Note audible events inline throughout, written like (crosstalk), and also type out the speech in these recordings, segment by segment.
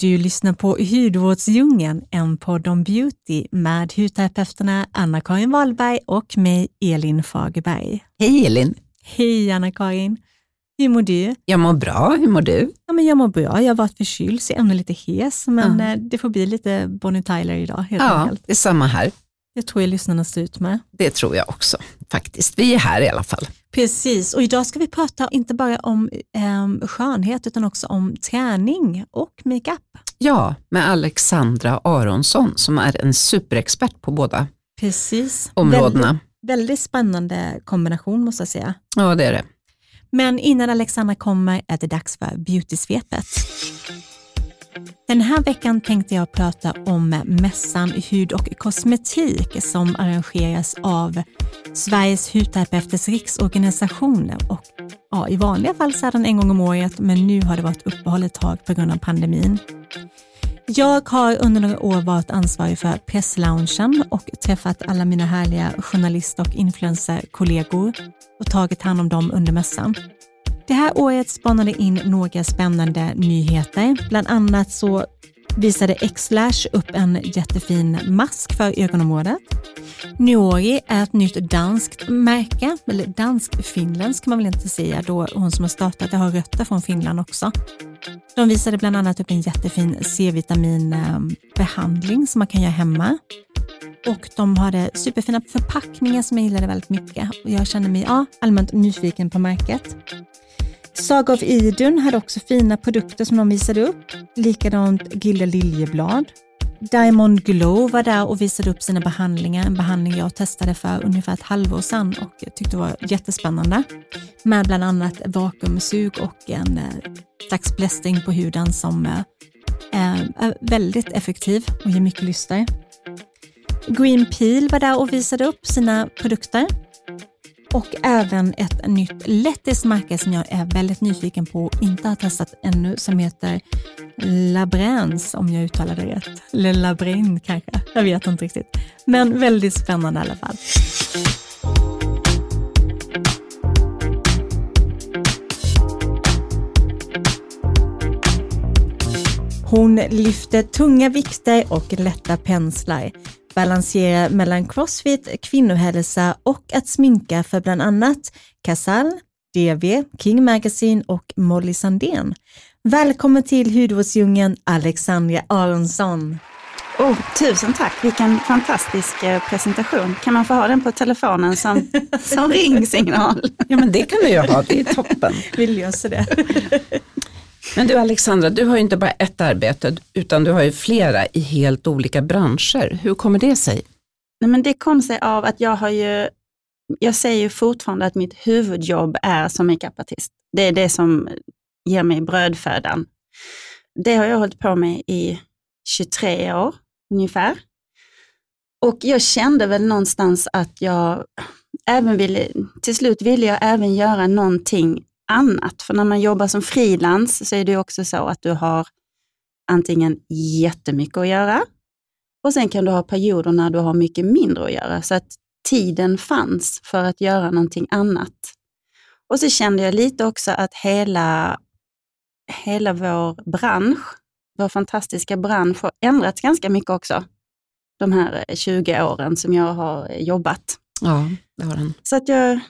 Du lyssnar på Hudvårdsdjungeln, en podd om beauty med hudterapeuterna Anna-Karin Wahlberg och mig, Elin Fagerberg. Hej Elin! Hej Anna-Karin! Hur mår du? Jag mår bra, hur mår du? Ja, men jag mår bra. Jag har varit förkyld, så jag är ännu lite hes, men ja. Eh, det får bli lite Bonnie Tyler idag helt ja, enkelt. det är samma här. Det tror jag lyssnarna står ut med. Det tror jag också faktiskt. Vi är här i alla fall. Precis, och idag ska vi prata inte bara om eh, skönhet utan också om träning och makeup. Ja, med Alexandra Aronsson som är en superexpert på båda Precis. områdena. Väldigt, väldigt spännande kombination måste jag säga. Ja, det är det. Men innan Alexandra kommer är det dags för beautysvepet. Den här veckan tänkte jag prata om mässan Hud och kosmetik som arrangeras av Sveriges hudterapeuters riksorganisation. Och ja, I vanliga fall så är den en gång om året, men nu har det varit uppehåll ett tag på grund av pandemin. Jag har under några år varit ansvarig för pressloungen och träffat alla mina härliga journalist och influencerkollegor och tagit hand om dem under mässan. Det här året spanade in några spännande nyheter. Bland annat så visade Xlash upp en jättefin mask för ögonområdet. Nuori är ett nytt danskt märke, eller dansk-finländskt kan man väl inte säga då hon som har startat det har rötter från Finland också. De visade bland annat upp en jättefin C-vitaminbehandling som man kan göra hemma. Och de hade superfina förpackningar som jag gillade väldigt mycket. Jag kände mig ja, allmänt nyfiken på märket. Saga of Idun hade också fina produkter som de visade upp. Likadant Gilla Liljeblad. Diamond Glow var där och visade upp sina behandlingar. En behandling jag testade för ungefär ett halvår sedan och tyckte var jättespännande. Med bland annat vakuumsug och en eh, slags blästring på huden som eh, eh, är väldigt effektiv och ger mycket lyster. Green Peel var där och visade upp sina produkter och även ett nytt lettiskt märke som jag är väldigt nyfiken på och inte har testat ännu som heter Labrens om jag uttalar det rätt. Eller Labrin kanske, jag vet inte riktigt. Men väldigt spännande i alla fall. Hon lyfter tunga vikter och lätta penslar balansera mellan crossfit, kvinnohälsa och att sminka för bland annat Casall, DV, King Magazine och Molly Sandén. Välkommen till hudvårdsdjungeln Alexandra Aronsson. Oh, tusen tack, vilken fantastisk eh, presentation. Kan man få ha den på telefonen som, (laughs) som ringsignal? Ja men det kan du ju ha, det är toppen. Vi löser det. (laughs) Men du Alexandra, du har ju inte bara ett arbete utan du har ju flera i helt olika branscher. Hur kommer det sig? Nej, men det kom sig av att jag har ju, jag säger ju fortfarande att mitt huvudjobb är som makeupartist. Det är det som ger mig brödfödan. Det har jag hållit på med i 23 år ungefär. Och jag kände väl någonstans att jag även ville, till slut ville jag även göra någonting annat. För när man jobbar som frilans så är det också så att du har antingen jättemycket att göra och sen kan du ha perioder när du har mycket mindre att göra. Så att tiden fanns för att göra någonting annat. Och så kände jag lite också att hela, hela vår bransch, vår fantastiska bransch har ändrats ganska mycket också. De här 20 åren som jag har jobbat. Ja, det har den. Så att jag,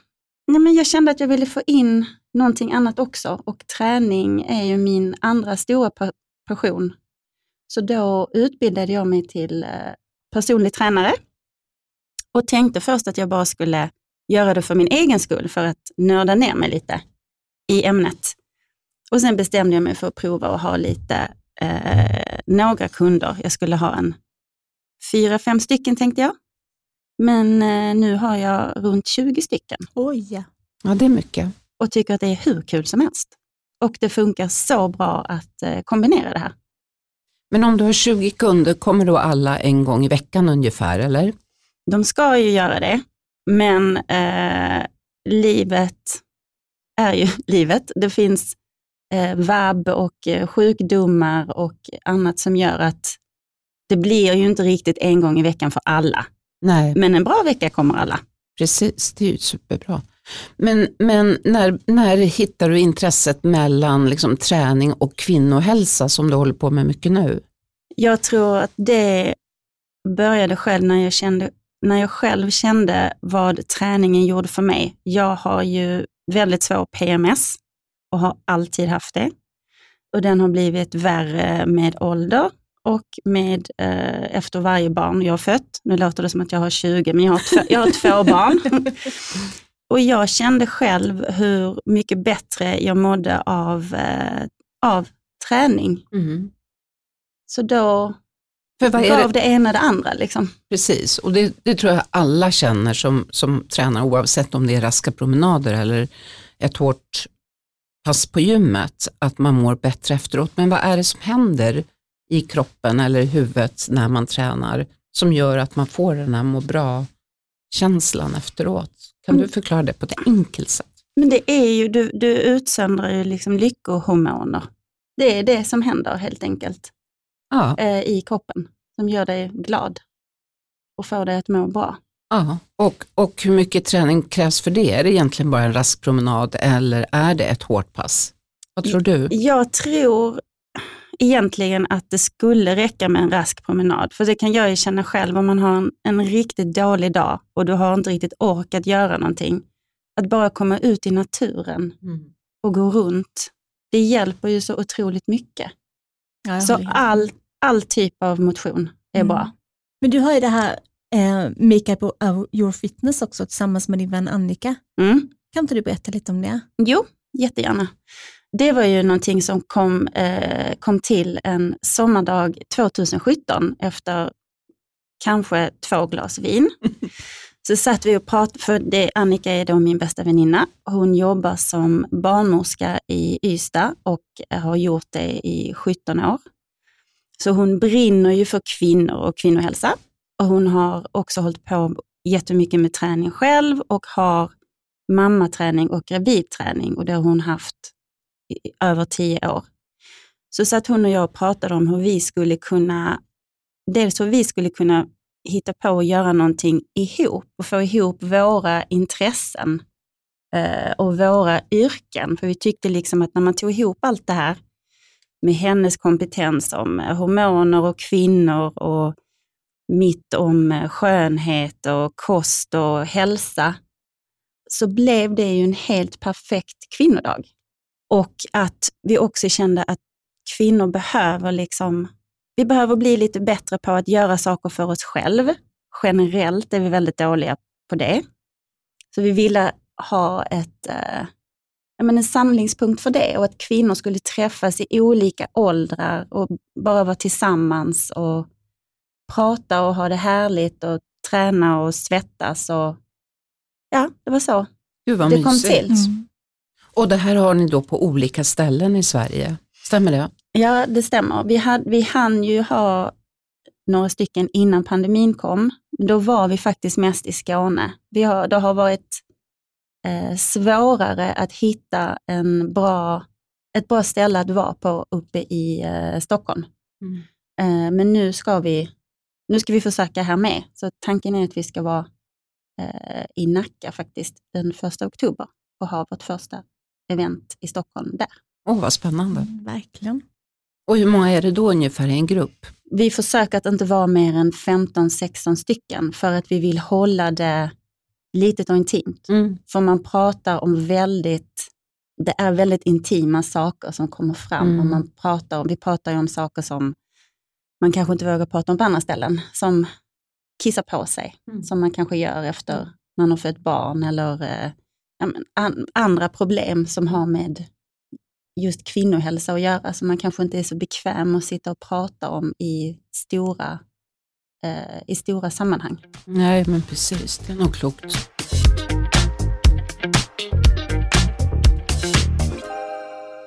nej men jag kände att jag ville få in någonting annat också och träning är ju min andra stora passion. Så då utbildade jag mig till eh, personlig tränare och tänkte först att jag bara skulle göra det för min egen skull, för att nörda ner mig lite i ämnet. Och sen bestämde jag mig för att prova att ha lite, eh, några kunder. Jag skulle ha en fyra, fem stycken tänkte jag. Men eh, nu har jag runt 20 stycken. Oj! Ja, det är mycket och tycker att det är hur kul som helst. Och det funkar så bra att eh, kombinera det här. Men om du har 20 kunder, kommer då alla en gång i veckan ungefär, eller? De ska ju göra det, men eh, livet är ju (laughs) livet. Det finns eh, vab och eh, sjukdomar och annat som gör att det blir ju inte riktigt en gång i veckan för alla. Nej. Men en bra vecka kommer alla. Precis, det är ju superbra. Men, men när, när hittar du intresset mellan liksom, träning och kvinnohälsa som du håller på med mycket nu? Jag tror att det började själv när jag, kände, när jag själv kände vad träningen gjorde för mig. Jag har ju väldigt svår PMS och har alltid haft det. Och den har blivit värre med ålder och med, eh, efter varje barn jag har fött. Nu låter det som att jag har 20, men jag har, två, jag har två barn. (laughs) (laughs) Och jag kände själv hur mycket bättre jag mådde av, eh, av träning. Mm. Så då För vad gav det? det ena det andra. Liksom. Precis, och det, det tror jag alla känner som, som tränar oavsett om det är raska promenader eller ett hårt pass på gymmet, att man mår bättre efteråt. Men vad är det som händer i kroppen eller i huvudet när man tränar som gör att man får den här må bra-känslan efteråt? Kan du förklara det på ett enkelt sätt? Men det är ju, du, du utsöndrar ju liksom lyckohormoner. Det är det som händer helt enkelt Ja, eh, i kroppen, som gör dig glad och får dig att må bra. ja. Och, och hur mycket träning krävs för det? Är det egentligen bara en rask promenad eller är det ett hårt pass? Vad tror du? Jag tror egentligen att det skulle räcka med en rask promenad. För det kan jag ju känna själv om man har en, en riktigt dålig dag och du har inte riktigt orkat göra någonting. Att bara komma ut i naturen Mm. och gå runt, det hjälper ju så otroligt mycket. Ja, Så all, all typ av motion är Mm. bra. Men du har ju det här eh, Makeup Your Fitness också tillsammans med din vän Annika. Mm. Kan inte du berätta lite om det? Jo, jättegärna. Det var ju någonting som kom, eh, kom till en sommardag 2017 efter kanske två glas vin. (laughs) Så satt vi och pratade, för det, Annika är då min bästa väninna. Hon jobbar som barnmorska i Ystad och har gjort det i 17 år. Så hon brinner ju för kvinnor och kvinnohälsa. Och hon har också hållit på jättemycket med träning själv och har mammaträning och gravidträning och det har hon haft i över tio år. Så satt hon och jag och pratade om hur vi skulle kunna, dels hur vi skulle kunna hitta på att göra någonting ihop och få ihop våra intressen eh, och våra yrken. För vi tyckte liksom att när man tog ihop allt det här med hennes kompetens om eh, hormoner och kvinnor och mitt om eh, skönhet och kost och hälsa, så blev det ju en helt perfekt kvinnodag. Och att vi också kände att kvinnor behöver liksom, vi behöver bli lite bättre på att göra saker för oss själv. Generellt är vi väldigt dåliga på det. Så vi ville ha ett, eh, ja, men en samlingspunkt för det och att kvinnor skulle träffas i olika åldrar och bara vara tillsammans och prata och ha det härligt och träna och svettas. Och, ja, det var så Gud det kom till. Mm. Och det här har ni då på olika ställen i Sverige, stämmer det? Ja, det stämmer. Vi, hade, vi hann ju ha några stycken innan pandemin kom. Då var vi faktiskt mest i Skåne. Vi har, det har varit eh, svårare att hitta en bra, ett bra ställe att vara på uppe i eh, Stockholm. Eh, men nu ska, vi, nu ska vi försöka här med. Så tanken är att vi ska vara eh, i Nacka faktiskt den första oktober och ha vårt första event i Stockholm där. Åh vad spännande. Mm, verkligen. Och hur många är det då ungefär i en grupp? Vi försöker att inte vara mer än 15-16 stycken för att vi vill hålla det litet och intimt. För man pratar om väldigt, det är väldigt intima saker som kommer fram. Mm. Och man pratar om, vi pratar ju om saker som man kanske inte vågar prata om på andra ställen, som kissa på sig, Mm. som man kanske gör efter man har fött barn eller andra problem som har med just kvinnohälsa att göra, som man kanske inte är så bekväm att sitta och prata om i stora, eh, i stora sammanhang. Nej men precis, det är nog klokt.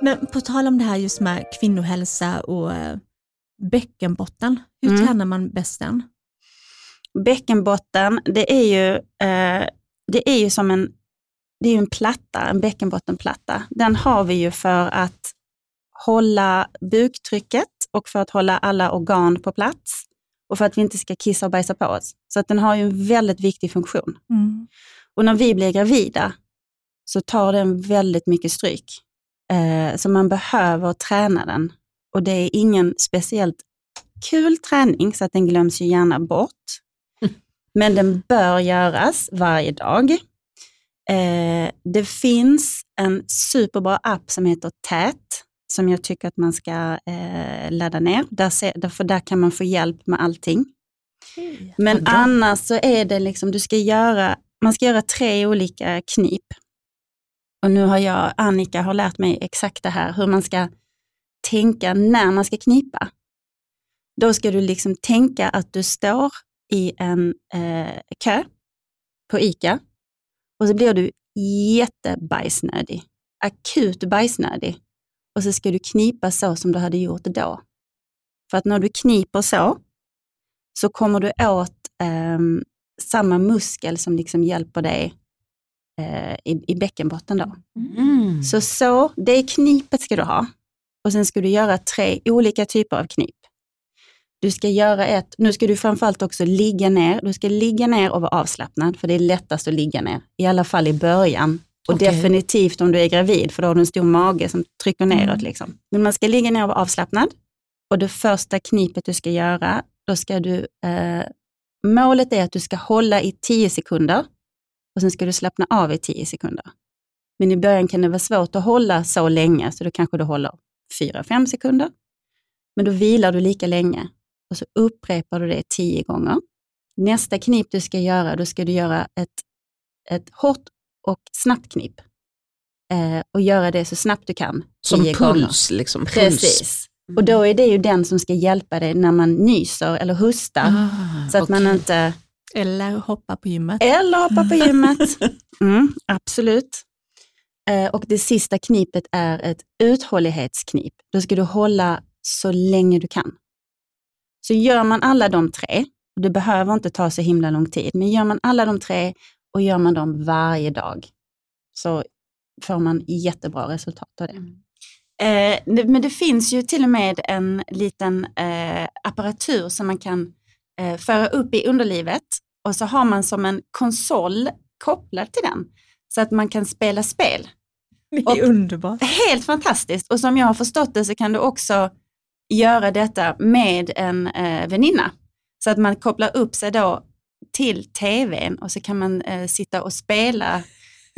Men på tal om det här just med kvinnohälsa och eh, bäckenbotten, hur Mm. tränar man bäst den? Bäckenbotten, det är ju, eh, det är ju som en, det är en platta, en bäckenbottenplatta. Den har vi ju för att hålla buktrycket och för att hålla alla organ på plats och för att vi inte ska kissa och bajsa på oss. Så att den har ju en väldigt viktig funktion. Mm. Och när vi blir gravida, så tar den väldigt mycket stryk. Eh, så man behöver träna den. Och det är ingen speciellt kul träning, så att den glöms ju gärna bort. (laughs) Men den bör göras varje dag. Eh, det finns en superbra app som heter TÄT, som jag tycker att man ska eh, ladda ner. Där, se, för där kan man få hjälp med allting. Men annars så är det liksom, du ska göra, man ska göra tre olika knip. Och nu har jag, Annika har lärt mig exakt det här, hur man ska tänka när man ska knipa. Då ska du liksom tänka att du står i en eh, kö på ICA och så blir du jättebajsnödig, akut bajsnödig. Och så ska du knipa så som du hade gjort då. För att när du kniper så, så kommer du åt eh, samma muskel som liksom hjälper dig eh, i, i bäckenbotten. Då. Mm. Så, så, det knipet ska du ha. Och sen ska du göra tre olika typer av knip. Du ska göra ett, nu ska du framförallt också ligga ner. Du ska ligga ner och vara avslappnad, för det är lättast att ligga ner. I alla fall i början. Och okay. definitivt om du är gravid, för då har du en stor mage som trycker neråt. Mm. Liksom. Men man ska ligga ner och vara avslappnad. Och det första knipet du ska göra, då ska du, eh, målet är att du ska hålla i 10 sekunder och sen ska du slappna av i 10 sekunder. Men i början kan det vara svårt att hålla så länge, så då kanske du håller 4-5 sekunder. Men då vilar du lika länge och så upprepar du det 10 gånger. Nästa knip du ska göra, då ska du göra ett, ett hårt och snabbt knip. Eh, och göra det så snabbt du kan. Som puls, gånger. liksom. Puls. Precis. Mm. Och då är det ju den som ska hjälpa dig när man nyser eller hostar. Ah, så att okay. man inte... Eller hoppa på gymmet. Eller hoppa på gymmet. (laughs) Mm, absolut. Eh, och det sista knipet är ett uthållighetsknip. Då ska du hålla så länge du kan. Så gör man alla de tre, och det behöver inte ta så himla lång tid, men gör man alla de tre och gör man dem varje dag, så får man jättebra resultat av det. Mm. Eh, men det finns ju till och med en liten eh, apparatur som man kan eh, föra upp i underlivet och så har man som en konsol kopplad till den så att man kan spela spel. Det är och, underbart. Helt fantastiskt och som jag har förstått det så kan du också göra detta med en eh, väninna. Så att man kopplar upp sig då till tvn och så kan man eh, sitta och spela,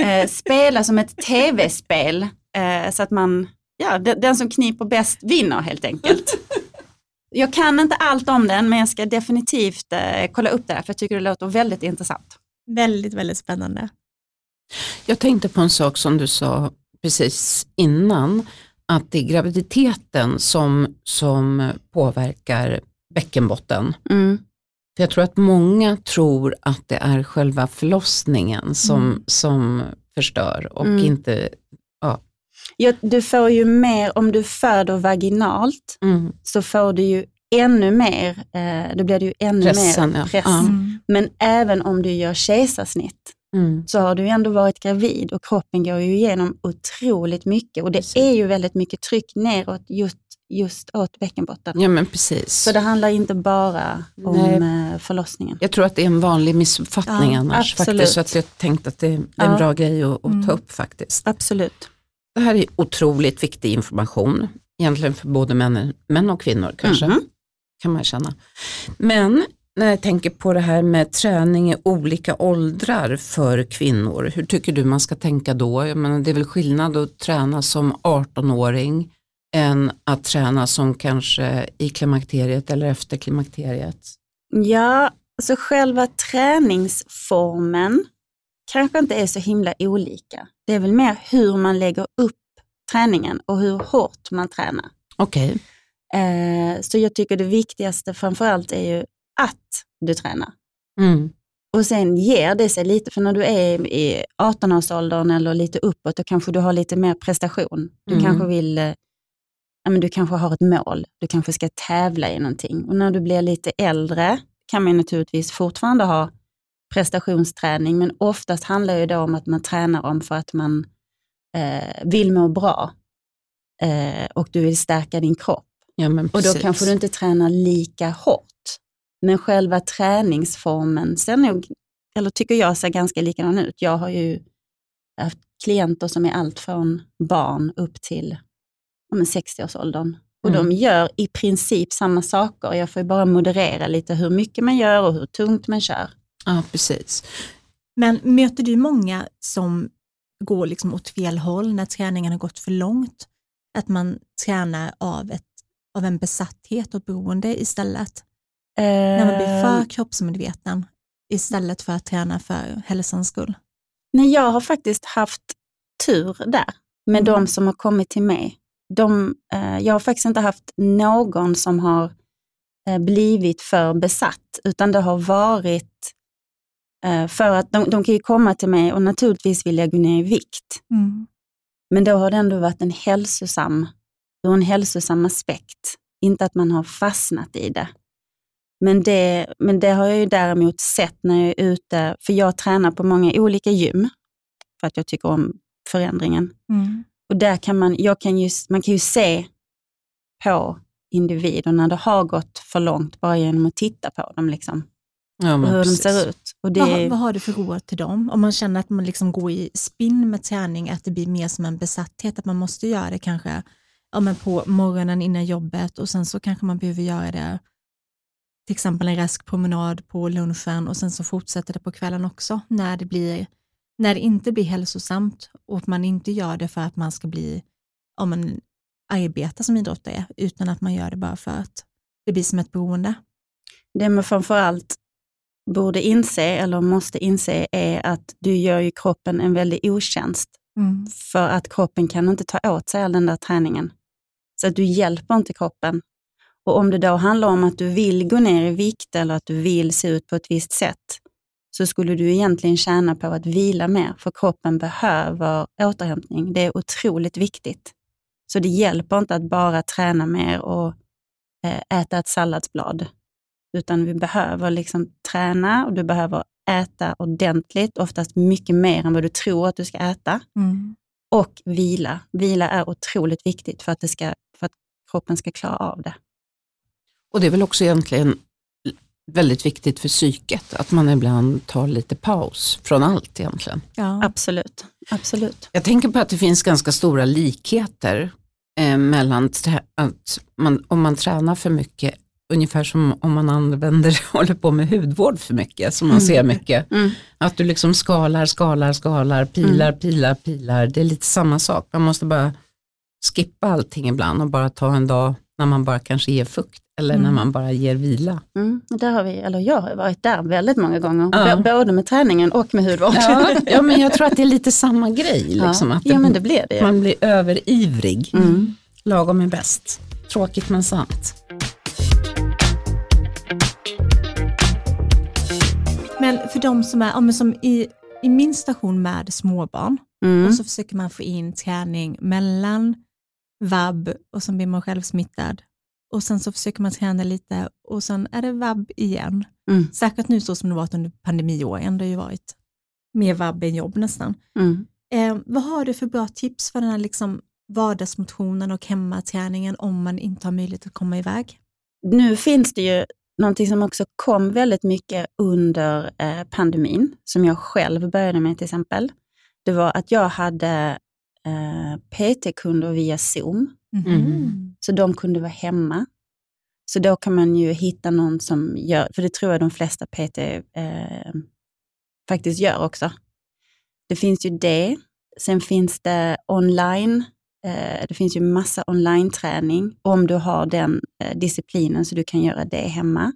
eh, (laughs) spela som ett tv-spel. Eh, så att man, ja, den, den som kniper bäst vinner helt enkelt. (laughs) Jag kan inte allt om den, men jag ska definitivt eh, kolla upp det, för jag tycker det låter väldigt intressant. Väldigt, väldigt spännande. Jag tänkte på en sak som du sa precis innan, att det är graviditeten som, som påverkar bäckenbotten. Mm. För jag tror att många tror att det är själva förlossningen som, mm. som förstör och mm. inte ja. ja. Du får ju mer, om du föder vaginalt mm. så får du ju ännu mer, eh, då blir det ju ännu Pressen, mer press. Ja. Men även om du gör kejsarsnitt mm. så har du ändå varit gravid och kroppen går ju igenom otroligt mycket och det precis. är ju väldigt mycket tryck neråt just, just åt bäckenbotten. Ja men precis. Så det handlar inte bara om Nej. Eh, förlossningen. Jag tror att det är en vanlig missuppfattning ja, annars absolut. faktiskt, så att jag tänkte att det är en ja. bra grej att, att mm. ta upp faktiskt. Absolut. Det här är otroligt viktig information, egentligen för både män, män och kvinnor kanske, mm. kan man känna. Men när jag tänker på det här med träning i olika åldrar för kvinnor, hur tycker du man ska tänka då? Jag menar, det är väl skillnad att träna som 18-åring än att träna som kanske i klimakteriet eller efter klimakteriet? Ja, alltså själva träningsformen kanske inte är så himla olika. Det är väl mer hur man lägger upp träningen och hur hårt man tränar. Okej. Okay. Eh, så jag tycker det viktigaste framförallt är ju att du tränar. Mm. Och sen ger det sig lite, för när du är i 18-årsåldern eller lite uppåt, då kanske du har lite mer prestation. Du mm. kanske vill eh, ja, men du kanske har ett mål, du kanske ska tävla i någonting. Och när du blir lite äldre kan man naturligtvis fortfarande ha prestationsträning, men oftast handlar det då om att man tränar om för att man eh, vill må bra eh, och du vill stärka din kropp. Ja, och då kanske du inte tränar lika hårt. Men själva träningsformen ser nog, eller tycker jag ser ganska likadan ut. Jag har ju haft klienter som är allt från barn upp till ja, men 60-årsåldern. Och Mm. de gör i princip samma saker. Jag får ju bara moderera lite hur mycket man gör och hur tungt man kör. Ja, precis. Men möter du många som går liksom åt fel håll när träningen har gått för långt? Att man tränar av, ett, av en besatthet och beroende istället? När man blir Eh, för kroppsmedveten istället för att träna för hälsans skull? Nej, jag har faktiskt haft tur där med Mm. de som har kommit till mig. De, eh, jag har faktiskt inte haft någon som har eh, blivit för besatt, utan det har varit eh, för att de, de kan ju komma till mig och naturligtvis vill jag gå ner i vikt. Men då har det ändå varit en hälsosam, ur en hälsosam aspekt. Inte att man har fastnat i det. Men det, men det har jag ju däremot sett när jag är ute, för jag tränar på många olika gym, för att jag tycker om förändringen. Mm. Och där kan man, jag kan ju, man kan ju se på individer när det har gått för långt bara genom att titta på dem, liksom, Ja, men hur precis. de ser ut. Och det, Vad, har- vad har du för råd till dem? Om man känner att man liksom går i spinn med träning, att det blir mer som en besatthet, att man måste göra det kanske ja, men på morgonen innan jobbet och sen så kanske man behöver göra det till exempel en rask promenad på lunchen och sen så fortsätter det på kvällen också när det, blir, när det inte blir hälsosamt och att man inte gör det för att man ska bli, om man arbeta som idrottare, utan att man gör det bara för att det blir som ett beroende. det man framförallt borde inse, eller måste inse, är att du gör ju kroppen en väldig otjänst. För att kroppen kan inte ta åt sig all den där träningen. Så att du hjälper inte kroppen. Och om det då handlar om att du vill gå ner i vikt eller att du vill se ut på ett visst sätt, så skulle du egentligen tjäna på att vila mer, för kroppen behöver återhämtning. Det är otroligt viktigt. Så det hjälper inte att bara träna mer och eh, äta ett salladsblad, utan vi behöver liksom träna och du behöver äta ordentligt, oftast mycket mer än vad du tror att du ska äta Mm. och vila. Vila är otroligt viktigt för att, det ska, för att kroppen ska klara av det. Och det är väl också egentligen väldigt viktigt för psyket, att man ibland tar lite paus från allt egentligen. Ja. Absolut. Absolut. Jag tänker på att det finns ganska stora likheter eh, mellan att man, om man tränar för mycket, ungefär som om man använder, (laughs) håller på med hudvård för mycket, som man Mm. ser mycket. Mm. Att du liksom skalar, skalar, skalar, pilar, pilar, pilar. Det är lite samma sak. Man måste bara skippa allting ibland och bara ta en dag när man bara kanske ger fukt eller när Mm. man bara ger vila. Mm. Där har vi, eller jag har varit där väldigt många gånger, Ja. Både med träningen och med hudvård. Ja, (laughs) ja, men jag tror att det är lite samma grej. Liksom, ja. att ja, men det blir det. man blir överivrig. Mm. Lagom är bäst. Tråkigt men sant. Men för de som är, som i, i min station med småbarn, Mm. och så försöker man få in träning mellan vab och sen blir man själv smittad. Och sen så försöker man träna lite och sen är det vab igen. Mm. Säkert nu så som det varit under pandemiåren, det har ju varit mer vab än jobb nästan. Mm. Eh, vad har du för bra tips för den här liksom vardagsmotionen och hemmaträningen om man inte har möjlighet att komma iväg? Nu finns det ju någonting som också kom väldigt mycket under eh, pandemin, som jag själv började med till exempel. Det var att jag hade PT-kunder via Zoom, Mhm. så de kunde vara hemma. Så då kan man ju hitta någon som gör, för det tror jag de flesta PT eh, faktiskt gör också. Det finns ju det. Sen finns det online. Eh, det finns ju massa online-träning om du har den eh, disciplinen så du kan göra det hemma.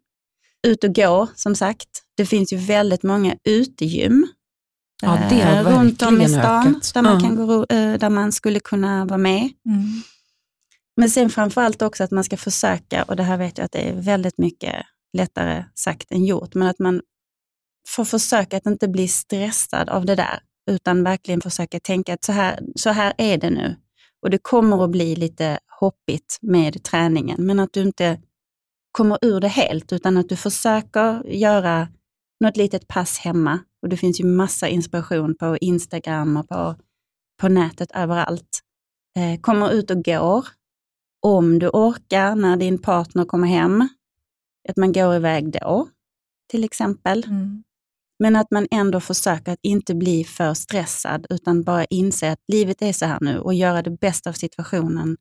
Ut och gå, som sagt. Det finns ju väldigt många utegym Ja, det har eh, runt om i stan ökat. där man, kan gå, eh, där man skulle kunna vara med. Mm. Men sen framförallt också att man ska försöka, och det här vet jag att det är väldigt mycket lättare sagt än gjort, men att man får försöka att inte bli stressad av det där, utan verkligen försöka tänka att så här, så här är det nu. Och det kommer att bli lite hoppigt med träningen, men att du inte kommer ur det helt, utan att du försöker göra något litet pass hemma. Och det finns ju massa inspiration på Instagram och på, på nätet överallt. Eh, kommer ut och går, om du orkar när din partner kommer hem, att man går iväg då, till exempel. Mm. Men att man ändå försöker att inte bli för stressad, utan bara inse att livet är så här nu och göra det bästa av situationen.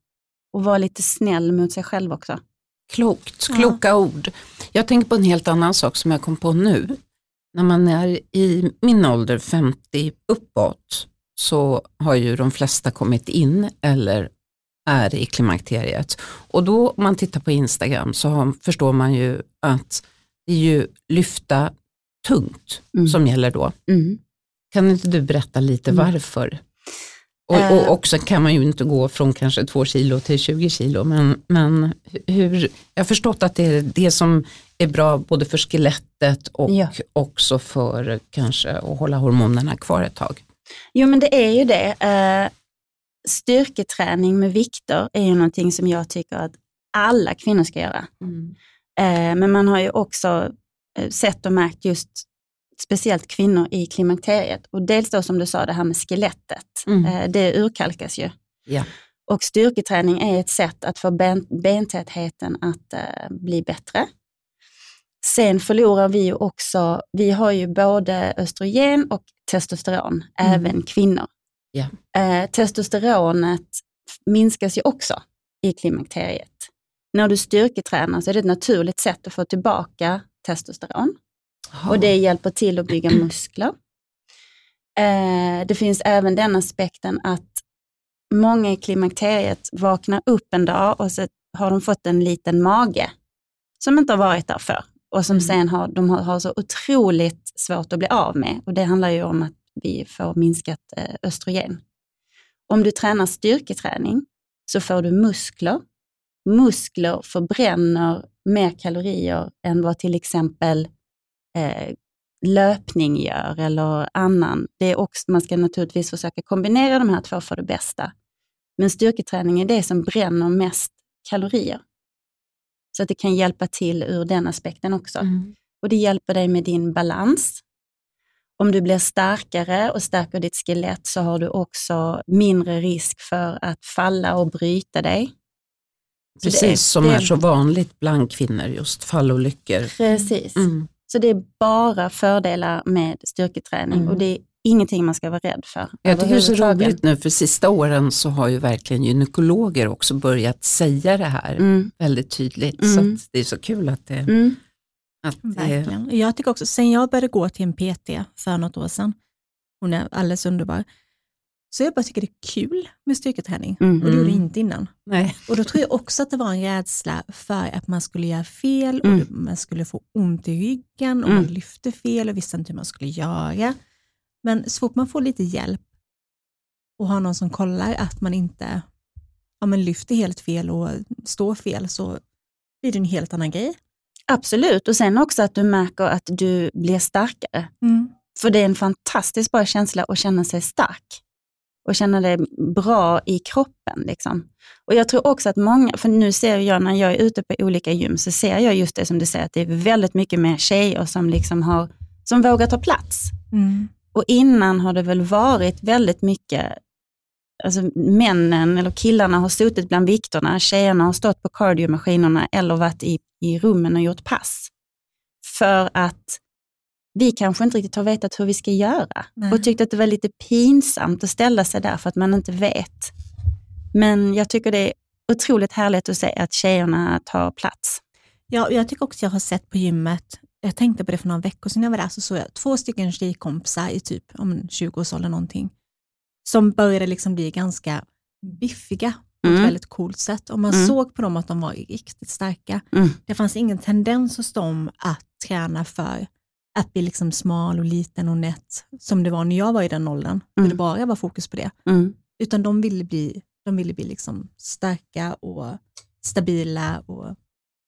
Och vara lite snäll mot sig själv också. Klokt, kloka ja. ord. Jag tänker på en helt annan sak som jag kom på nu. När man är i min ålder, 50 uppåt, så har ju de flesta kommit in eller är i klimakteriet. Och då om man tittar på Instagram så har, förstår man ju att det är ju lyfta tungt mm. som gäller då. Mm. Kan inte du berätta lite mm. varför? Och, och, eh. också kan man ju inte gå från kanske 2 kilo till 20 kilo, men, men hur, jag har förstått att det är det som är bra både för skelettet och ja. också för kanske att hålla hormonerna kvar ett tag. Jo men det är ju det. Eh, styrketräning med vikter är ju någonting som jag tycker att alla kvinnor ska göra. Mm. Eh, men man har ju också sett och märkt just speciellt kvinnor i klimakteriet. Och dels då som du sa det här med skelettet, mm. Eh, det urkalkas ju. Ja. Och styrketräning är ett sätt att få ben, bentätheten att uh, bli bättre. Sen förlorar vi ju också, vi har ju både östrogen och testosteron, mm. även kvinnor. Ja. Uh, testosteronet minskas ju också i klimakteriet. När du styrketränar så är det ett naturligt sätt att få tillbaka testosteron. Oh. Och det hjälper till att bygga (clears throat) muskler. Eh, det finns även den aspekten att många i klimakteriet vaknar upp en dag och så har de fått en liten mage som inte har varit där för och som mm. sen har, de har, har, så otroligt svårt att bli av med. Och det handlar ju om att vi får minskat eh, östrogen. Om du tränar styrketräning så får du muskler. Muskler förbränner mer kalorier än vad till exempel eh, löpning gör eller annan. Det är också, man ska naturligtvis försöka kombinera de här två för det bästa. Men styrketräning är det som bränner mest kalorier. Så att det kan hjälpa till ur den aspekten också. Mm. Och det hjälper dig med din balans. Om du blir starkare och stärker ditt skelett så har du också mindre risk för att falla och bryta dig. Precis, är, som är, så vanligt bland kvinnor, just fallolyckor. Precis. Mm. Så det är bara fördelar med styrketräning mm. och det är ingenting man ska vara rädd för. Jag tycker det är så roligt nu, för sista åren så har ju verkligen gynekologer också börjat säga det här mm. väldigt tydligt. Mm. Så det är så kul att det, mm. att det... Jag tycker också, sen jag började gå till en PT för något år sedan, hon är alldeles underbar, så jag bara tycker det är kul med styrketräning mm. och det gjorde jag inte innan. Nej. Och då tror jag också att det var en rädsla för att man skulle göra fel mm. och man skulle få ont i ryggen och mm. man lyfte fel och visste inte hur man skulle göra. Men så fort man får lite hjälp och har någon som kollar att man inte ja, men lyfter helt fel och står fel så blir det en helt annan grej. Absolut, och sen också att du märker att du blir starkare. Mm. För det är en fantastiskt bra känsla att känna sig stark och känna dig bra i kroppen. Liksom. Och Jag tror också att många, för nu ser jag när jag är ute på olika gym, så ser jag just det som du säger, att det är väldigt mycket mer tjejer som, liksom har, som vågar ta plats. Mm. Och innan har det väl varit väldigt mycket, alltså männen eller killarna har suttit bland vikterna, tjejerna har stått på cardiomaskinerna eller varit i, i rummen och gjort pass. För att vi kanske inte riktigt har vetat hur vi ska göra Nej. och tyckt att det var lite pinsamt att ställa sig där för att man inte vet. Men jag tycker det är otroligt härligt att se att tjejerna tar plats. Ja, jag tycker också jag har sett på gymmet, jag tänkte på det för några veckor sedan jag var där, så såg jag två stycken tjejkompisar i typ 20-årsåldern någonting, som började liksom bli ganska biffiga på mm. ett väldigt coolt sätt. Och man mm. såg på dem att de var riktigt starka. Mm. Det fanns ingen tendens hos dem att träna för att bli liksom smal och liten och nätt, som det var när jag var i den åldern, mm. det bara var fokus på det. Mm. Utan de ville bli, de ville bli liksom starka och stabila och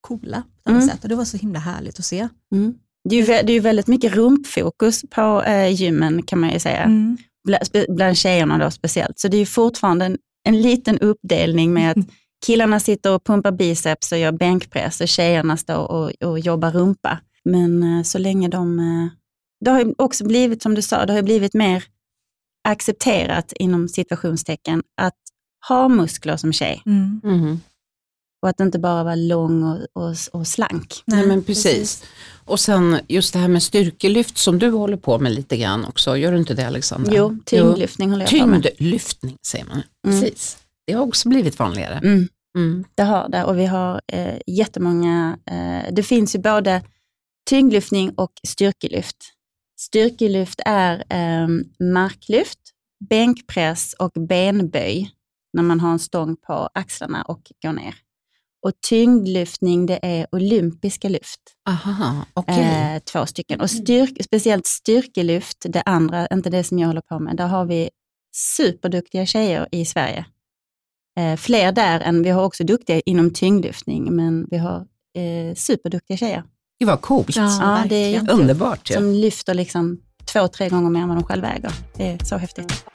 coola på mm. sätt. Och det var så himla härligt att se. Mm. Det, är ju, det är ju väldigt mycket rumpfokus på eh, gymmen kan man ju säga. Mm. Bland tjejerna då speciellt. Så det är ju fortfarande en, en liten uppdelning med att killarna sitter och pumpar biceps och gör bänkpress och tjejerna står och, och jobbar rumpa. Men eh, så länge de... Eh, det har också blivit, som du sa, det har blivit mer accepterat inom situationstecken att ha muskler som tjej. Mm. Mm. Och att inte bara vara lång och, och, och slank. Nej, men precis. Och sen just det här med styrkelyft som du håller på med lite grann också, gör du inte det Alexandra? Jo, tyngdlyftning håller jag på med. Tyngdlyftning säger man, Mm. precis. Det har också blivit vanligare. Mm. Mm. Det har det och vi har eh, jättemånga, eh, det finns ju både tyngdlyftning och styrkelyft. Styrkelyft är eh, marklyft, bänkpress och benböj när man har en stång på axlarna och går ner. Och tyngdlyftning det är olympiska lyft, Aha, okej. eh, två stycken. Och styrk, speciellt styrkelyft, det andra, inte det som jag håller på med, där har vi superduktiga tjejer i Sverige. Eh, fler där än vi har också duktiga inom tyngdlyftning, men vi har eh, superduktiga tjejer. Det var coolt. Ja, Ja, det är verkligen. jätte- Underbart ju. Som lyfter liksom två, tre gånger mer än vad de själva äger. Det är så häftigt.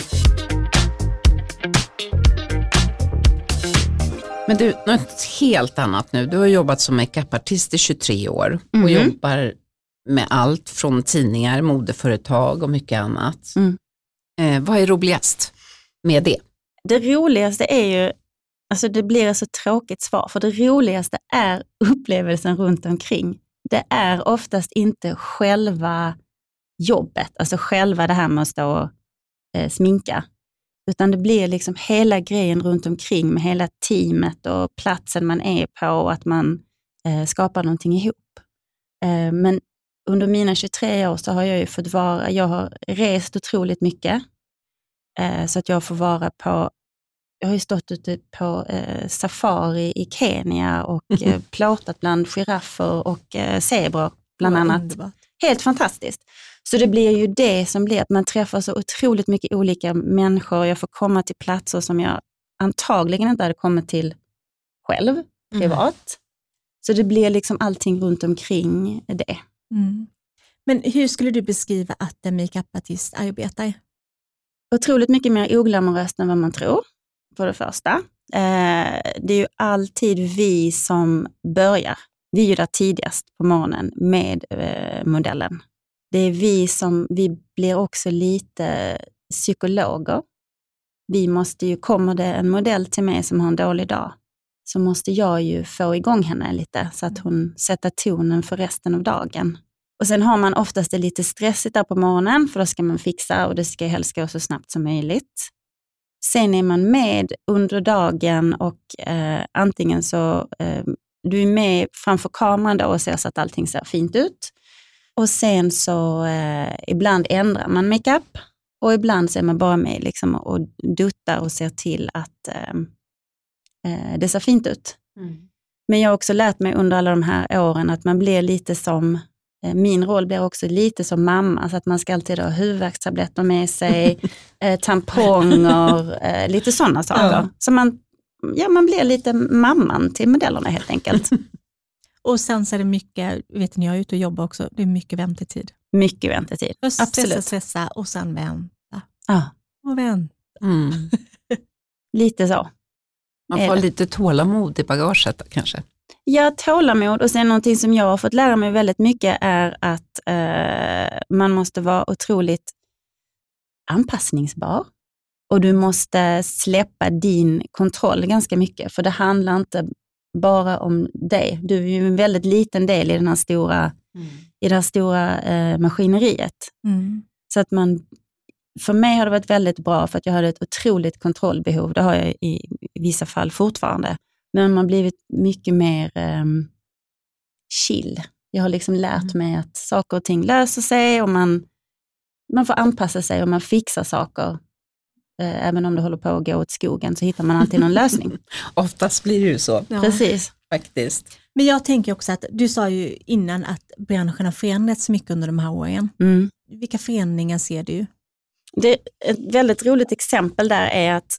Men du, något helt annat nu. Du har jobbat som makeupartist i 23 år och Mhm. jobbar med allt från tidningar, modeföretag och mycket annat. Mm. Eh, vad är roligast med det? Det roligaste är ju, alltså det blir ett så tråkigt svar, för det roligaste är (laughs) upplevelsen runt omkring. Det är oftast inte själva jobbet, alltså själva det här med att stå och eh, sminka, utan det blir liksom hela grejen runt omkring med hela teamet och platsen man är på och att man eh, skapar någonting ihop. Eh, men under mina 23 år så har jag ju fått vara, jag har rest otroligt mycket, eh, så att jag får vara på jag har ju stått ute på eh, safari i Kenya och eh, (laughs) plåtat bland giraffer och eh, zebror bland annat. underbart. Helt fantastiskt. Så det blir ju det som blir att man träffar så otroligt mycket olika människor. Jag får komma till platser som jag antagligen inte hade kommit till själv, privat. Så det blir liksom allting runt omkring det. Mm. Men hur skulle du beskriva att en makeupartist arbetar? otroligt mycket mer oglamoröst än vad man tror, för det första. Eh, det är ju alltid vi som börjar. Vi är ju där tidigast på morgonen med eh, modellen. Det är vi som, vi blir också lite psykologer. Vi måste ju, kommer det en modell till mig som har en dålig dag, så måste jag ju få igång henne lite, så att hon sätter tonen för resten av dagen. Och sen har man oftast det lite stressigt där på morgonen, för då ska man fixa och det ska helst gå så snabbt som möjligt. Sen är man med under dagen och eh, antingen så, eh, du är med framför kameran då och ser så att allting ser fint ut. Och sen så eh, ibland ändrar man makeup och ibland så är man bara med liksom och duttar och ser till att eh, eh, det ser fint ut. Men jag har också lärt mig under alla de här åren att man blir lite som, min roll blir också lite som mamma, så att man ska alltid ha huvudvärkstabletter med sig, (laughs) eh, tamponger, eh, lite sådana saker. Ja. Så man, ja, man blir lite mamman till modellerna helt enkelt. (laughs) Och sen så är det mycket, vet ni jag är ute och jobbar också, det är mycket väntetid. Mycket väntetid. Först stressa, Absolut. stressa och sen vänta. Ja, Och vänta. Mm. (laughs) lite så. Man får lite tålamod i bagaget kanske. Ja, tålamod och sen någonting som jag har fått lära mig väldigt mycket är att eh, man måste vara otroligt anpassningsbar och du måste släppa din kontroll ganska mycket, för det handlar inte bara om dig. Du är ju en väldigt liten del i, den här stora, i det här stora eh, maskineriet. Mm. Så att man, för mig har det varit väldigt bra för att jag hade ett otroligt kontrollbehov. Det har jag i vissa fall fortfarande. Men man har blivit mycket mer um, chill. Jag har liksom lärt mig att saker och ting löser sig och man, man får anpassa sig och man fixar saker. Eh, även om det håller på att gå åt skogen så hittar man alltid någon (laughs) lösning. Oftast blir det ju så Ja. Precis. faktiskt. Men jag tänker också att du sa ju innan att branschen har förändrats mycket under de här åren. Mm. Vilka förändringar ser du? Det, ett väldigt roligt exempel där är att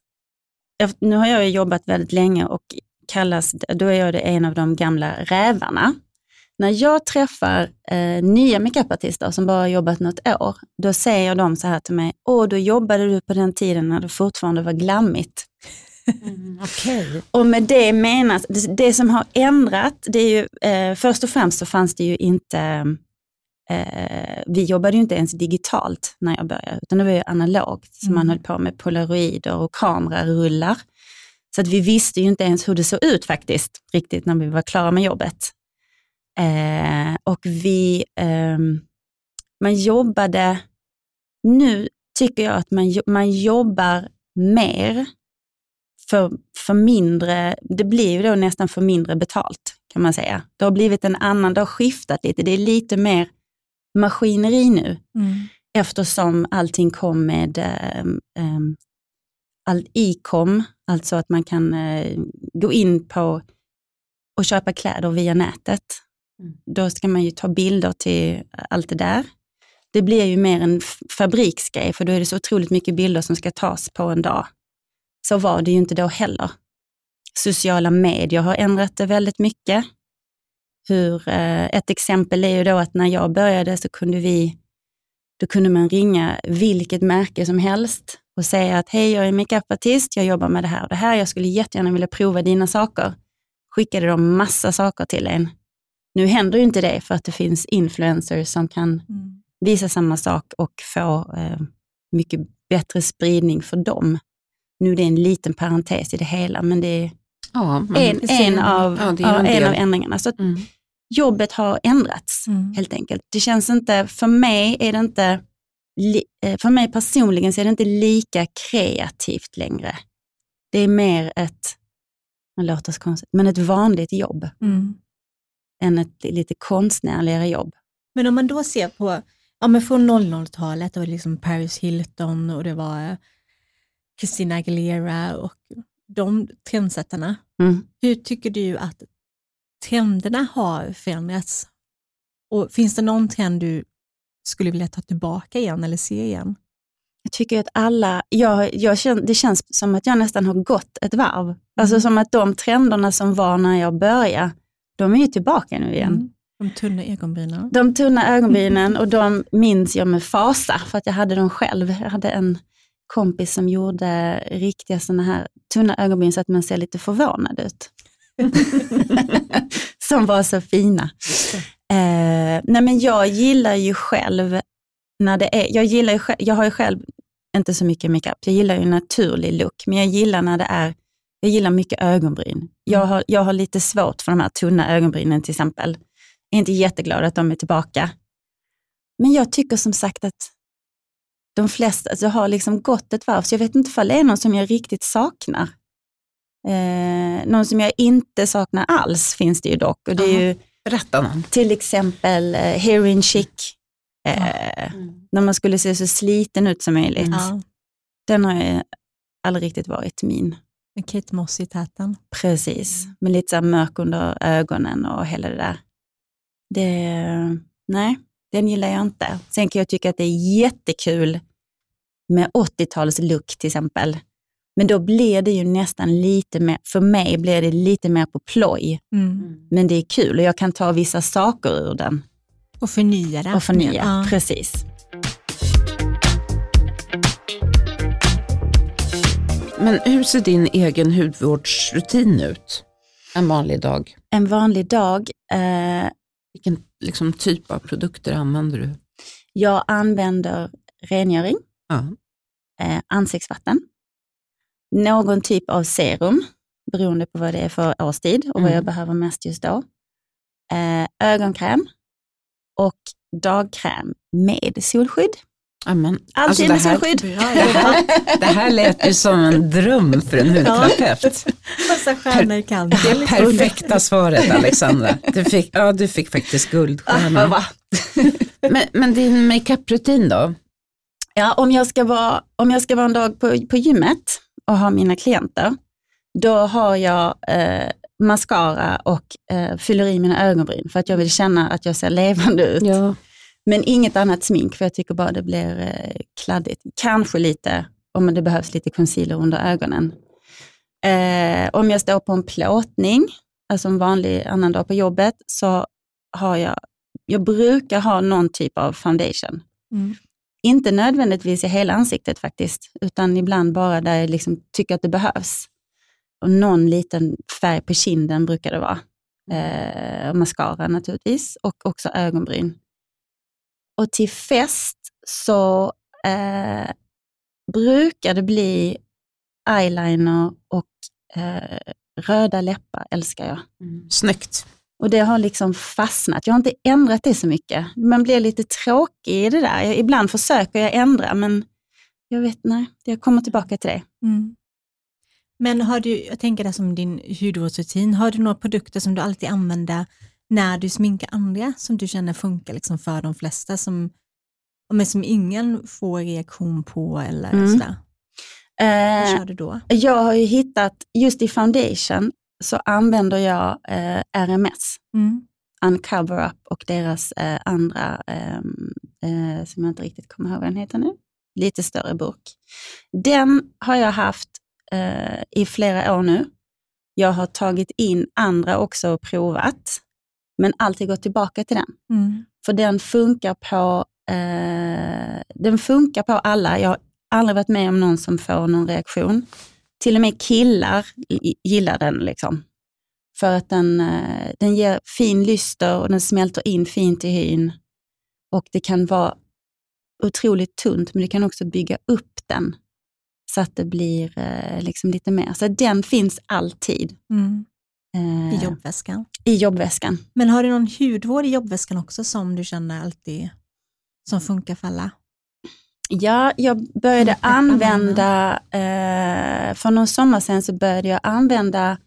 nu har jag ju jobbat väldigt länge och kallas, då är jag en av de gamla rävarna. När jag träffar eh, nya makeupartister som bara jobbat något år, då säger de så här till mig, åh, då jobbade du på den tiden när det fortfarande var glammigt. Okej. Och med det menas, det, det som har ändrat, det är ju, eh, först och främst så fanns det ju inte, eh, vi jobbade ju inte ens digitalt när jag började, utan det var ju analogt, så man Mm. höll på med polaroider och kamerarullar. Så att vi visste ju inte ens hur det såg ut faktiskt, riktigt när vi var klara med jobbet. Eh, och vi, eh, man jobbade, nu tycker jag att man, man jobbar mer för, för mindre, det blir ju då nästan för mindre betalt kan man säga. Det har blivit en annan, det har skiftat lite, det är lite mer maskineri nu. Mm. Eftersom allting kom med um, um, all e-com, alltså att man kan uh, gå in på och köpa kläder via nätet. Mm. Då ska man ju ta bilder till allt det där. Det blir ju mer en fabriksgrej, för då är det så otroligt mycket bilder som ska tas på en dag. Så var det ju inte då heller. Sociala medier har ändrat det väldigt mycket. Hur, eh, ett exempel är ju då att när jag började så kunde vi, då kunde man ringa vilket märke som helst och säga att hej, jag är makeupartist, jag jobbar med det här och det här, jag skulle jättegärna vilja prova dina saker. Skickade de massa saker till en. Nu händer ju inte det för att det finns influencers som kan mm. visa samma sak och få eh, mycket bättre spridning för dem. Nu är det en liten parentes i det hela, men det är ja, en, en, av, ja, en, en av ändringarna. Så mm. Jobbet har ändrats mm. helt enkelt. Det känns inte, för mig är det inte, för mig personligen så är det inte lika kreativt längre. Det är mer ett, det låter så konstigt, men ett vanligt jobb. Mm. Än ett lite konstnärligare jobb. Men om man då ser på, ja men från 00-talet, det var liksom Paris Hilton och det var eh, Christina Aguilera och de trendsättarna. Mm. Hur tycker du att trenderna har förändrats? Och finns det någon trend du skulle vilja ta tillbaka igen eller se igen? Jag tycker att alla, jag, jag det känns som att jag nästan har gått ett varv. Alltså mm. Alltså som att de trenderna som var när jag började, de är ju tillbaka nu igen. Mm. De tunna ögonbrynen. De tunna ögonbrynen och de minns jag med fasa för att jag hade dem själv. Jag hade en kompis som gjorde riktiga sådana här tunna ögonbryn så att man ser lite förvånad ut. (laughs) (laughs) som var så fina. Eh, nej men jag gillar ju själv, när det är, jag, gillar ju jag har ju själv inte så mycket makeup, jag gillar ju naturlig look, men jag gillar när det är, jag gillar mycket ögonbryn. Jag har, jag har lite svårt för de här tunna ögonbrynen till exempel. Jag är inte jätteglad att de är tillbaka. Men jag tycker som sagt att de flesta alltså, har liksom gått ett varv, så jag vet inte ifall det är någon som jag riktigt saknar. Eh, någon som jag inte saknar alls finns det ju dock. Och det är ju Berätta någon. Till exempel eh, Heroin Chic, eh, mm. när man skulle se så sliten ut som möjligt. Mm. Den har jag aldrig riktigt varit min. Med Kate Moss i täten. Precis, mm. med lite så mörk under ögonen och hela det där. Det, nej, den gillar jag inte. Sen kan jag tycka att det är jättekul med 80-tals look till exempel. Men då blir det ju nästan lite mer, för mig blir det lite mer på ploj. Mm. Men det är kul och jag kan ta vissa saker ur den. Och förnya det. Och förnya, ja. precis. Men hur ser din egen hudvårdsrutin ut? En vanlig dag? En vanlig dag? Eh, Vilken liksom, typ av produkter använder du? Jag använder rengöring, ja. eh, ansiktsvatten, någon typ av serum, beroende på vad det är för årstid och mm. vad jag behöver mest just då. Eh, ögonkräm och dagkräm med solskydd. Amen. Alltid alltså med solskydd. Det här, det här lät ju som en dröm för en hudterapeut. Massa stjärnor i kanten. Det perfekta svaret Alexandra. Du fick, ja, du fick faktiskt guldstjärna. men, men din makeup-rutin då? Ja, om jag ska vara, om jag ska vara en dag på, på gymmet, och har mina klienter, då har jag eh, mascara och eh, fyller i mina ögonbryn för att jag vill känna att jag ser levande ut. Ja. Men inget annat smink för jag tycker bara det blir eh, kladdigt. Kanske lite, om det behövs lite concealer under ögonen. Eh, om jag står på en plåtning, alltså en vanlig annan dag på jobbet, så har jag, jag brukar ha någon typ av foundation. Mm. Inte nödvändigtvis i hela ansiktet faktiskt, utan ibland bara där jag liksom tycker att det behövs. Och någon liten färg på kinden brukar det vara. Eh, och mascara naturligtvis och också ögonbryn. Och till fest så eh, brukar det bli eyeliner och eh, röda läppar älskar jag. Mm. Snyggt. Och det har liksom fastnat. Jag har inte ändrat det så mycket. Man blir lite tråkig i det där. Jag, ibland försöker jag ändra, men jag vet nej, jag kommer tillbaka till det. Mm. Men har du, jag tänker det som din hudvårdsrutin, har du några produkter som du alltid använder när du sminkar andra som du känner funkar liksom för de flesta som, men som ingen får reaktion på eller mm. sådär? Vad eh, kör du då? Jag har ju hittat, just i foundation så använder jag eh, RMS, mm. Uncover Up och deras eh, andra, ehm, eh, som jag inte riktigt kommer ihåg vad den heter nu, lite större burk. Den har jag haft eh, i flera år nu. Jag har tagit in andra också och provat, men alltid gått tillbaka till den. Mm. För den funkar på eh, den funkar på alla. Jag har aldrig varit med om någon som får någon reaktion. Till och med killar gillar den. Liksom. För att den, eh, den ger fin lyster och den smälter in fint i hyn. Och det kan vara otroligt tunt, men du kan också bygga upp den så att det blir eh, liksom lite mer. Så den finns alltid. Mm. I eh, jobbväskan? I jobbväskan. Men har du någon hudvård i jobbväskan också som du känner alltid som funkar för alla? Ja, jag började använda, eh, för någon sommar sedan så började jag använda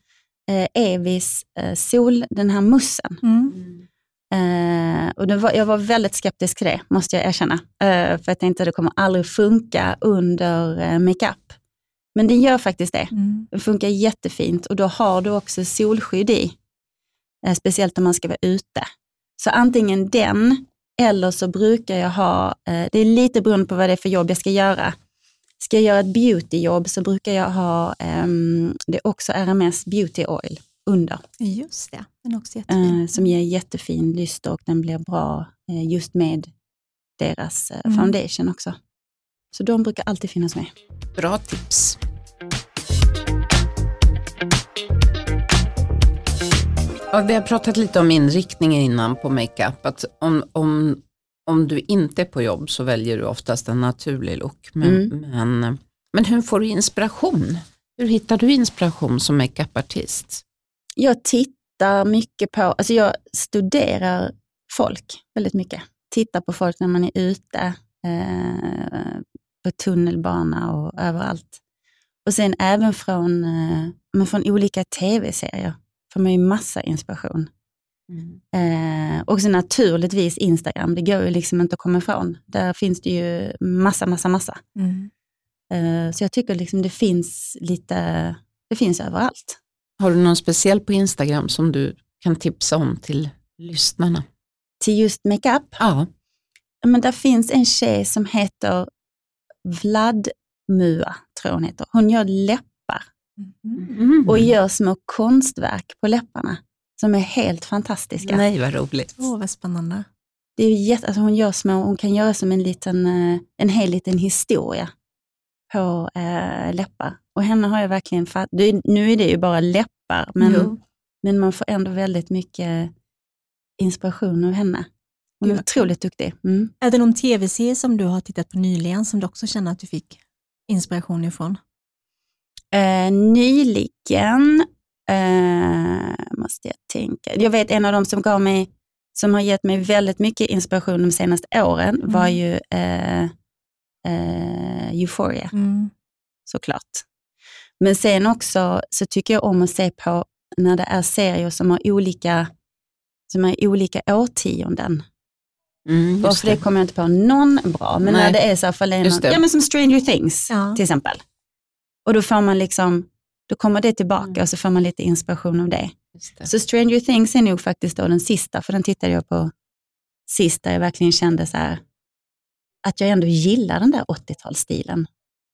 eh, Evis eh, sol, den här mussen. Mm. Eh, och var, jag var väldigt skeptisk till det, måste jag erkänna. Eh, för jag tänkte att det kommer aldrig funka under eh, makeup. Men den gör faktiskt det. Mm. Den funkar jättefint och då har du också solskydd i. Eh, speciellt om man ska vara ute. Så antingen den eller så brukar jag ha, eh, det är lite beroende på vad det är för jobb jag ska göra. Ska jag göra ett beautyjobb så brukar jag ha, um, det är också RMS Beauty Oil under. Just det, den är också jättefin. Uh, som ger jättefin lyster och den blir bra uh, just med deras mm. foundation också. Så de brukar alltid finnas med. Bra tips. Ja, vi har pratat lite om inriktningen innan på makeup. Att om, om, om du inte är på jobb så väljer du oftast en naturlig look. Men, mm. men, men hur får du inspiration? Hur hittar du inspiration som makeupartist? Jag tittar mycket på, alltså jag studerar folk väldigt mycket. Tittar på folk när man är ute, eh, på tunnelbana och överallt. Och sen även från, eh, från olika tv-serier får man ju massa inspiration. Mm. Eh, och så naturligtvis Instagram, det går ju liksom inte att komma ifrån. Där finns det ju massa, massa, massa. Mm. Eh, så jag tycker liksom det finns lite, det finns överallt. Har du någon speciell på Instagram som du kan tipsa om till lyssnarna? Till just makeup? Ja. Men där finns en tjej som heter Vladmua, tror hon heter. Hon gör läppar Mm. Och gör små konstverk på läpparna som är helt fantastiska. Nej, vad roligt. Åh, vad spännande. Det är jätte, alltså hon, gör små, hon kan göra som en, liten, eh, en hel liten historia på äh, läppar. Och henne har jag verkligen fattat. Nu är det ju bara läppar, men, men man får ändå väldigt mycket inspiration av henne. Hon är Gud. otroligt duktig. Mm. Är det någon tv-serie som du har tittat på nyligen som du också känner att du fick inspiration ifrån? Eh, nyligen, eh, måste jag tänka, jag vet en av dem som gav mig, som har gett mig väldigt mycket inspiration de senaste åren mm. var ju eh, eh, Euphoria, mm. såklart. Men sen också så tycker jag om att se på när det är serier som har olika, som är olika årtionden. Mm, Varför det. det kommer jag inte på någon bra, men Nej. när det är så här, ja, men som Stranger Things ja. till exempel. Och då får man liksom, då kommer det tillbaka mm. och så får man lite inspiration av det. det. Så Stranger Things är nog faktiskt då den sista, för den tittade jag på sist, där jag verkligen kände så här, att jag ändå gillar den där 80-talsstilen.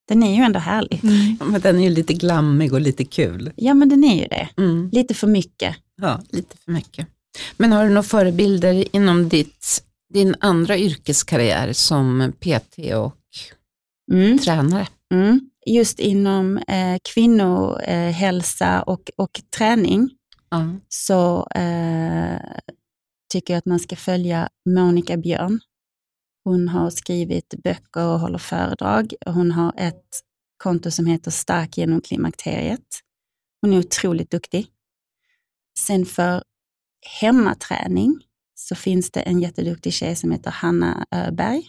Den är ju ändå härlig. Mm. (laughs) men den är ju lite glammig och lite kul. Ja, men den är ju det. Mm. Lite för mycket. Ja, lite för mycket. Men har du några förebilder inom ditt, din andra yrkeskarriär som PT och mm. tränare? Just inom eh, kvinnohälsa och, och träning mm. så eh, tycker jag att man ska följa Monica Björn. Hon har skrivit böcker och håller föredrag. Hon har ett konto som heter Stark genom klimakteriet. Hon är otroligt duktig. Sen för hemmaträning så finns det en jätteduktig tjej som heter Hanna Öberg.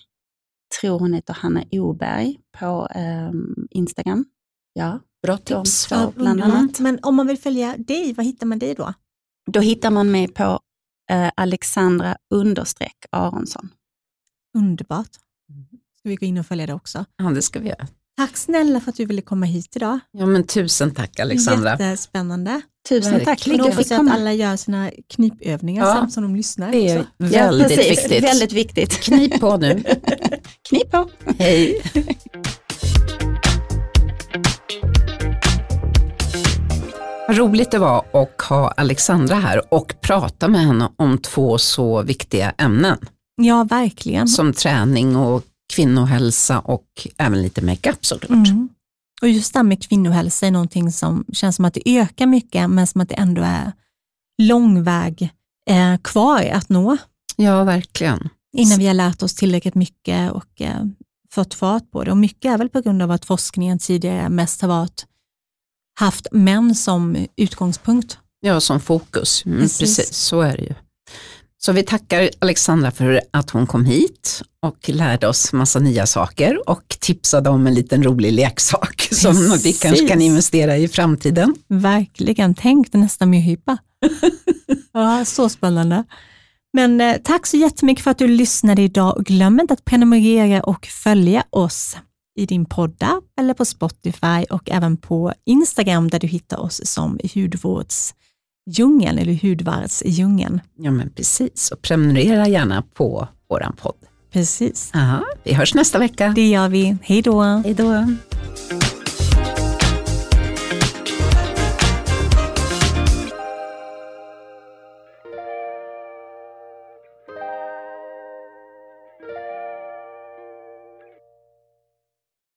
Tror hon heter Hanna Oberg på um, Instagram. Ja, Bra tips. Ja, bland annat. Men om man vill följa dig, var hittar man dig då? Då hittar man mig på uh, Alexandra understreck Aronsson. Underbart. Ska vi gå in och följa det också? Ja, det ska vi göra. Tack snälla för att du ville komma hit idag. Ja, men tusen tack Alexandra. Jättespännande. Tusen Verkligen. tack. Jag Lycka hoppas att alla gör sina knipövningar Ja. samt som de lyssnar. Det är också. väldigt ja, viktigt. Väldigt viktigt. Knip på nu. (laughs) Knip på. Hej. Vad roligt det var att ha Alexandra här och prata med henne om två så viktiga ämnen Ja, verkligen. som träning och kvinnohälsa och även lite makeup såklart. Mm. Och just det här med kvinnohälsa är någonting som känns som att det ökar mycket, men som att det ändå är lång väg eh, kvar att nå Ja, verkligen. innan vi har lärt oss tillräckligt mycket och eh, fått fart på det. Och mycket är väl på grund av att forskningen tidigare mest har varit, haft män som utgångspunkt. Ja, som fokus. Mm, Precis. precis. så är det ju. Så vi tackar Alexandra för att hon kom hit och lärde oss massa nya saker och tipsade om en liten rolig leksak (laughs) som vi Precis. kanske kan investera i framtiden. Verkligen, tänk det nästa myrhypa. (laughs) ja, så spännande. Men eh, tack så jättemycket för att du lyssnade idag och glöm inte att prenumerera och följa oss i din podda eller på Spotify och även på Instagram där du hittar oss som hudvårdsdjungeln eller hudvårdsdjungeln. Ja men precis, och prenumerera gärna på våran podd. Precis, Aha, vi hörs nästa vecka. det gör vi. Hej då! Hej då.